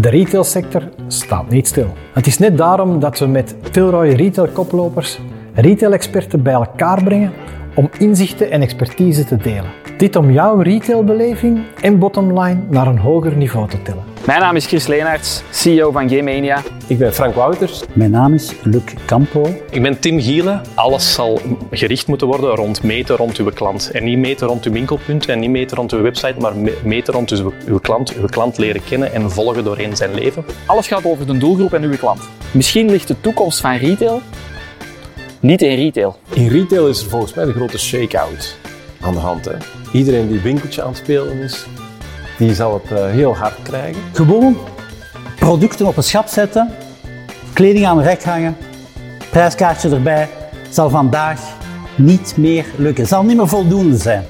De retailsector staat niet stil. Het is net daarom dat we met Tilroy Retail Koplopers retail-experten bij elkaar brengen om inzichten en expertise te delen. Dit om jouw retailbeleving en bottomline naar een hoger niveau te tillen. Mijn naam is Chris Leenaerts, CEO van Gamania. Ik ben Frank Wouters. Mijn naam is Luc Campo. Ik ben Tim Gielen. Alles zal gericht moeten worden rond meten rond uw klant. En niet meten rond uw winkelpunt en niet meten rond uw website, maar meten rond uw, uw klant. Uw klant leren kennen en volgen doorheen zijn leven. Alles gaat over de doelgroep en uw klant. Misschien ligt de toekomst van retail niet in retail. In retail is er volgens mij de grote shake-out aan de hand. Hè? Iedereen die winkeltje aan het spelen is, die zal het uh, heel hard krijgen. Gewoon producten op een schap zetten, kleding aan de rek hangen, prijskaartje erbij, zal vandaag niet meer lukken. Zal niet meer voldoende zijn.